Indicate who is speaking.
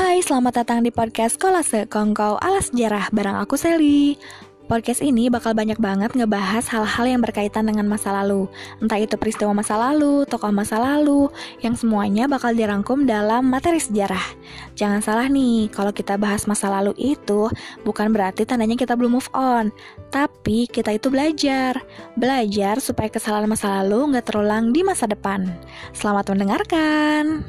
Speaker 1: Hai, selamat datang di podcast Kolase Kongkow ala Sejarah bareng aku Sally. Podcast ini bakal banyak banget ngebahas hal-hal yang berkaitan dengan masa lalu. Entah itu peristiwa masa lalu, tokoh masa lalu, yang semuanya bakal dirangkum dalam materi sejarah. Jangan salah nih, kalau kita bahas masa lalu itu bukan berarti tandanya kita belum move on. Tapi kita itu belajar. Belajar supaya kesalahan masa lalu nggak terulang di masa depan. Selamat mendengarkan.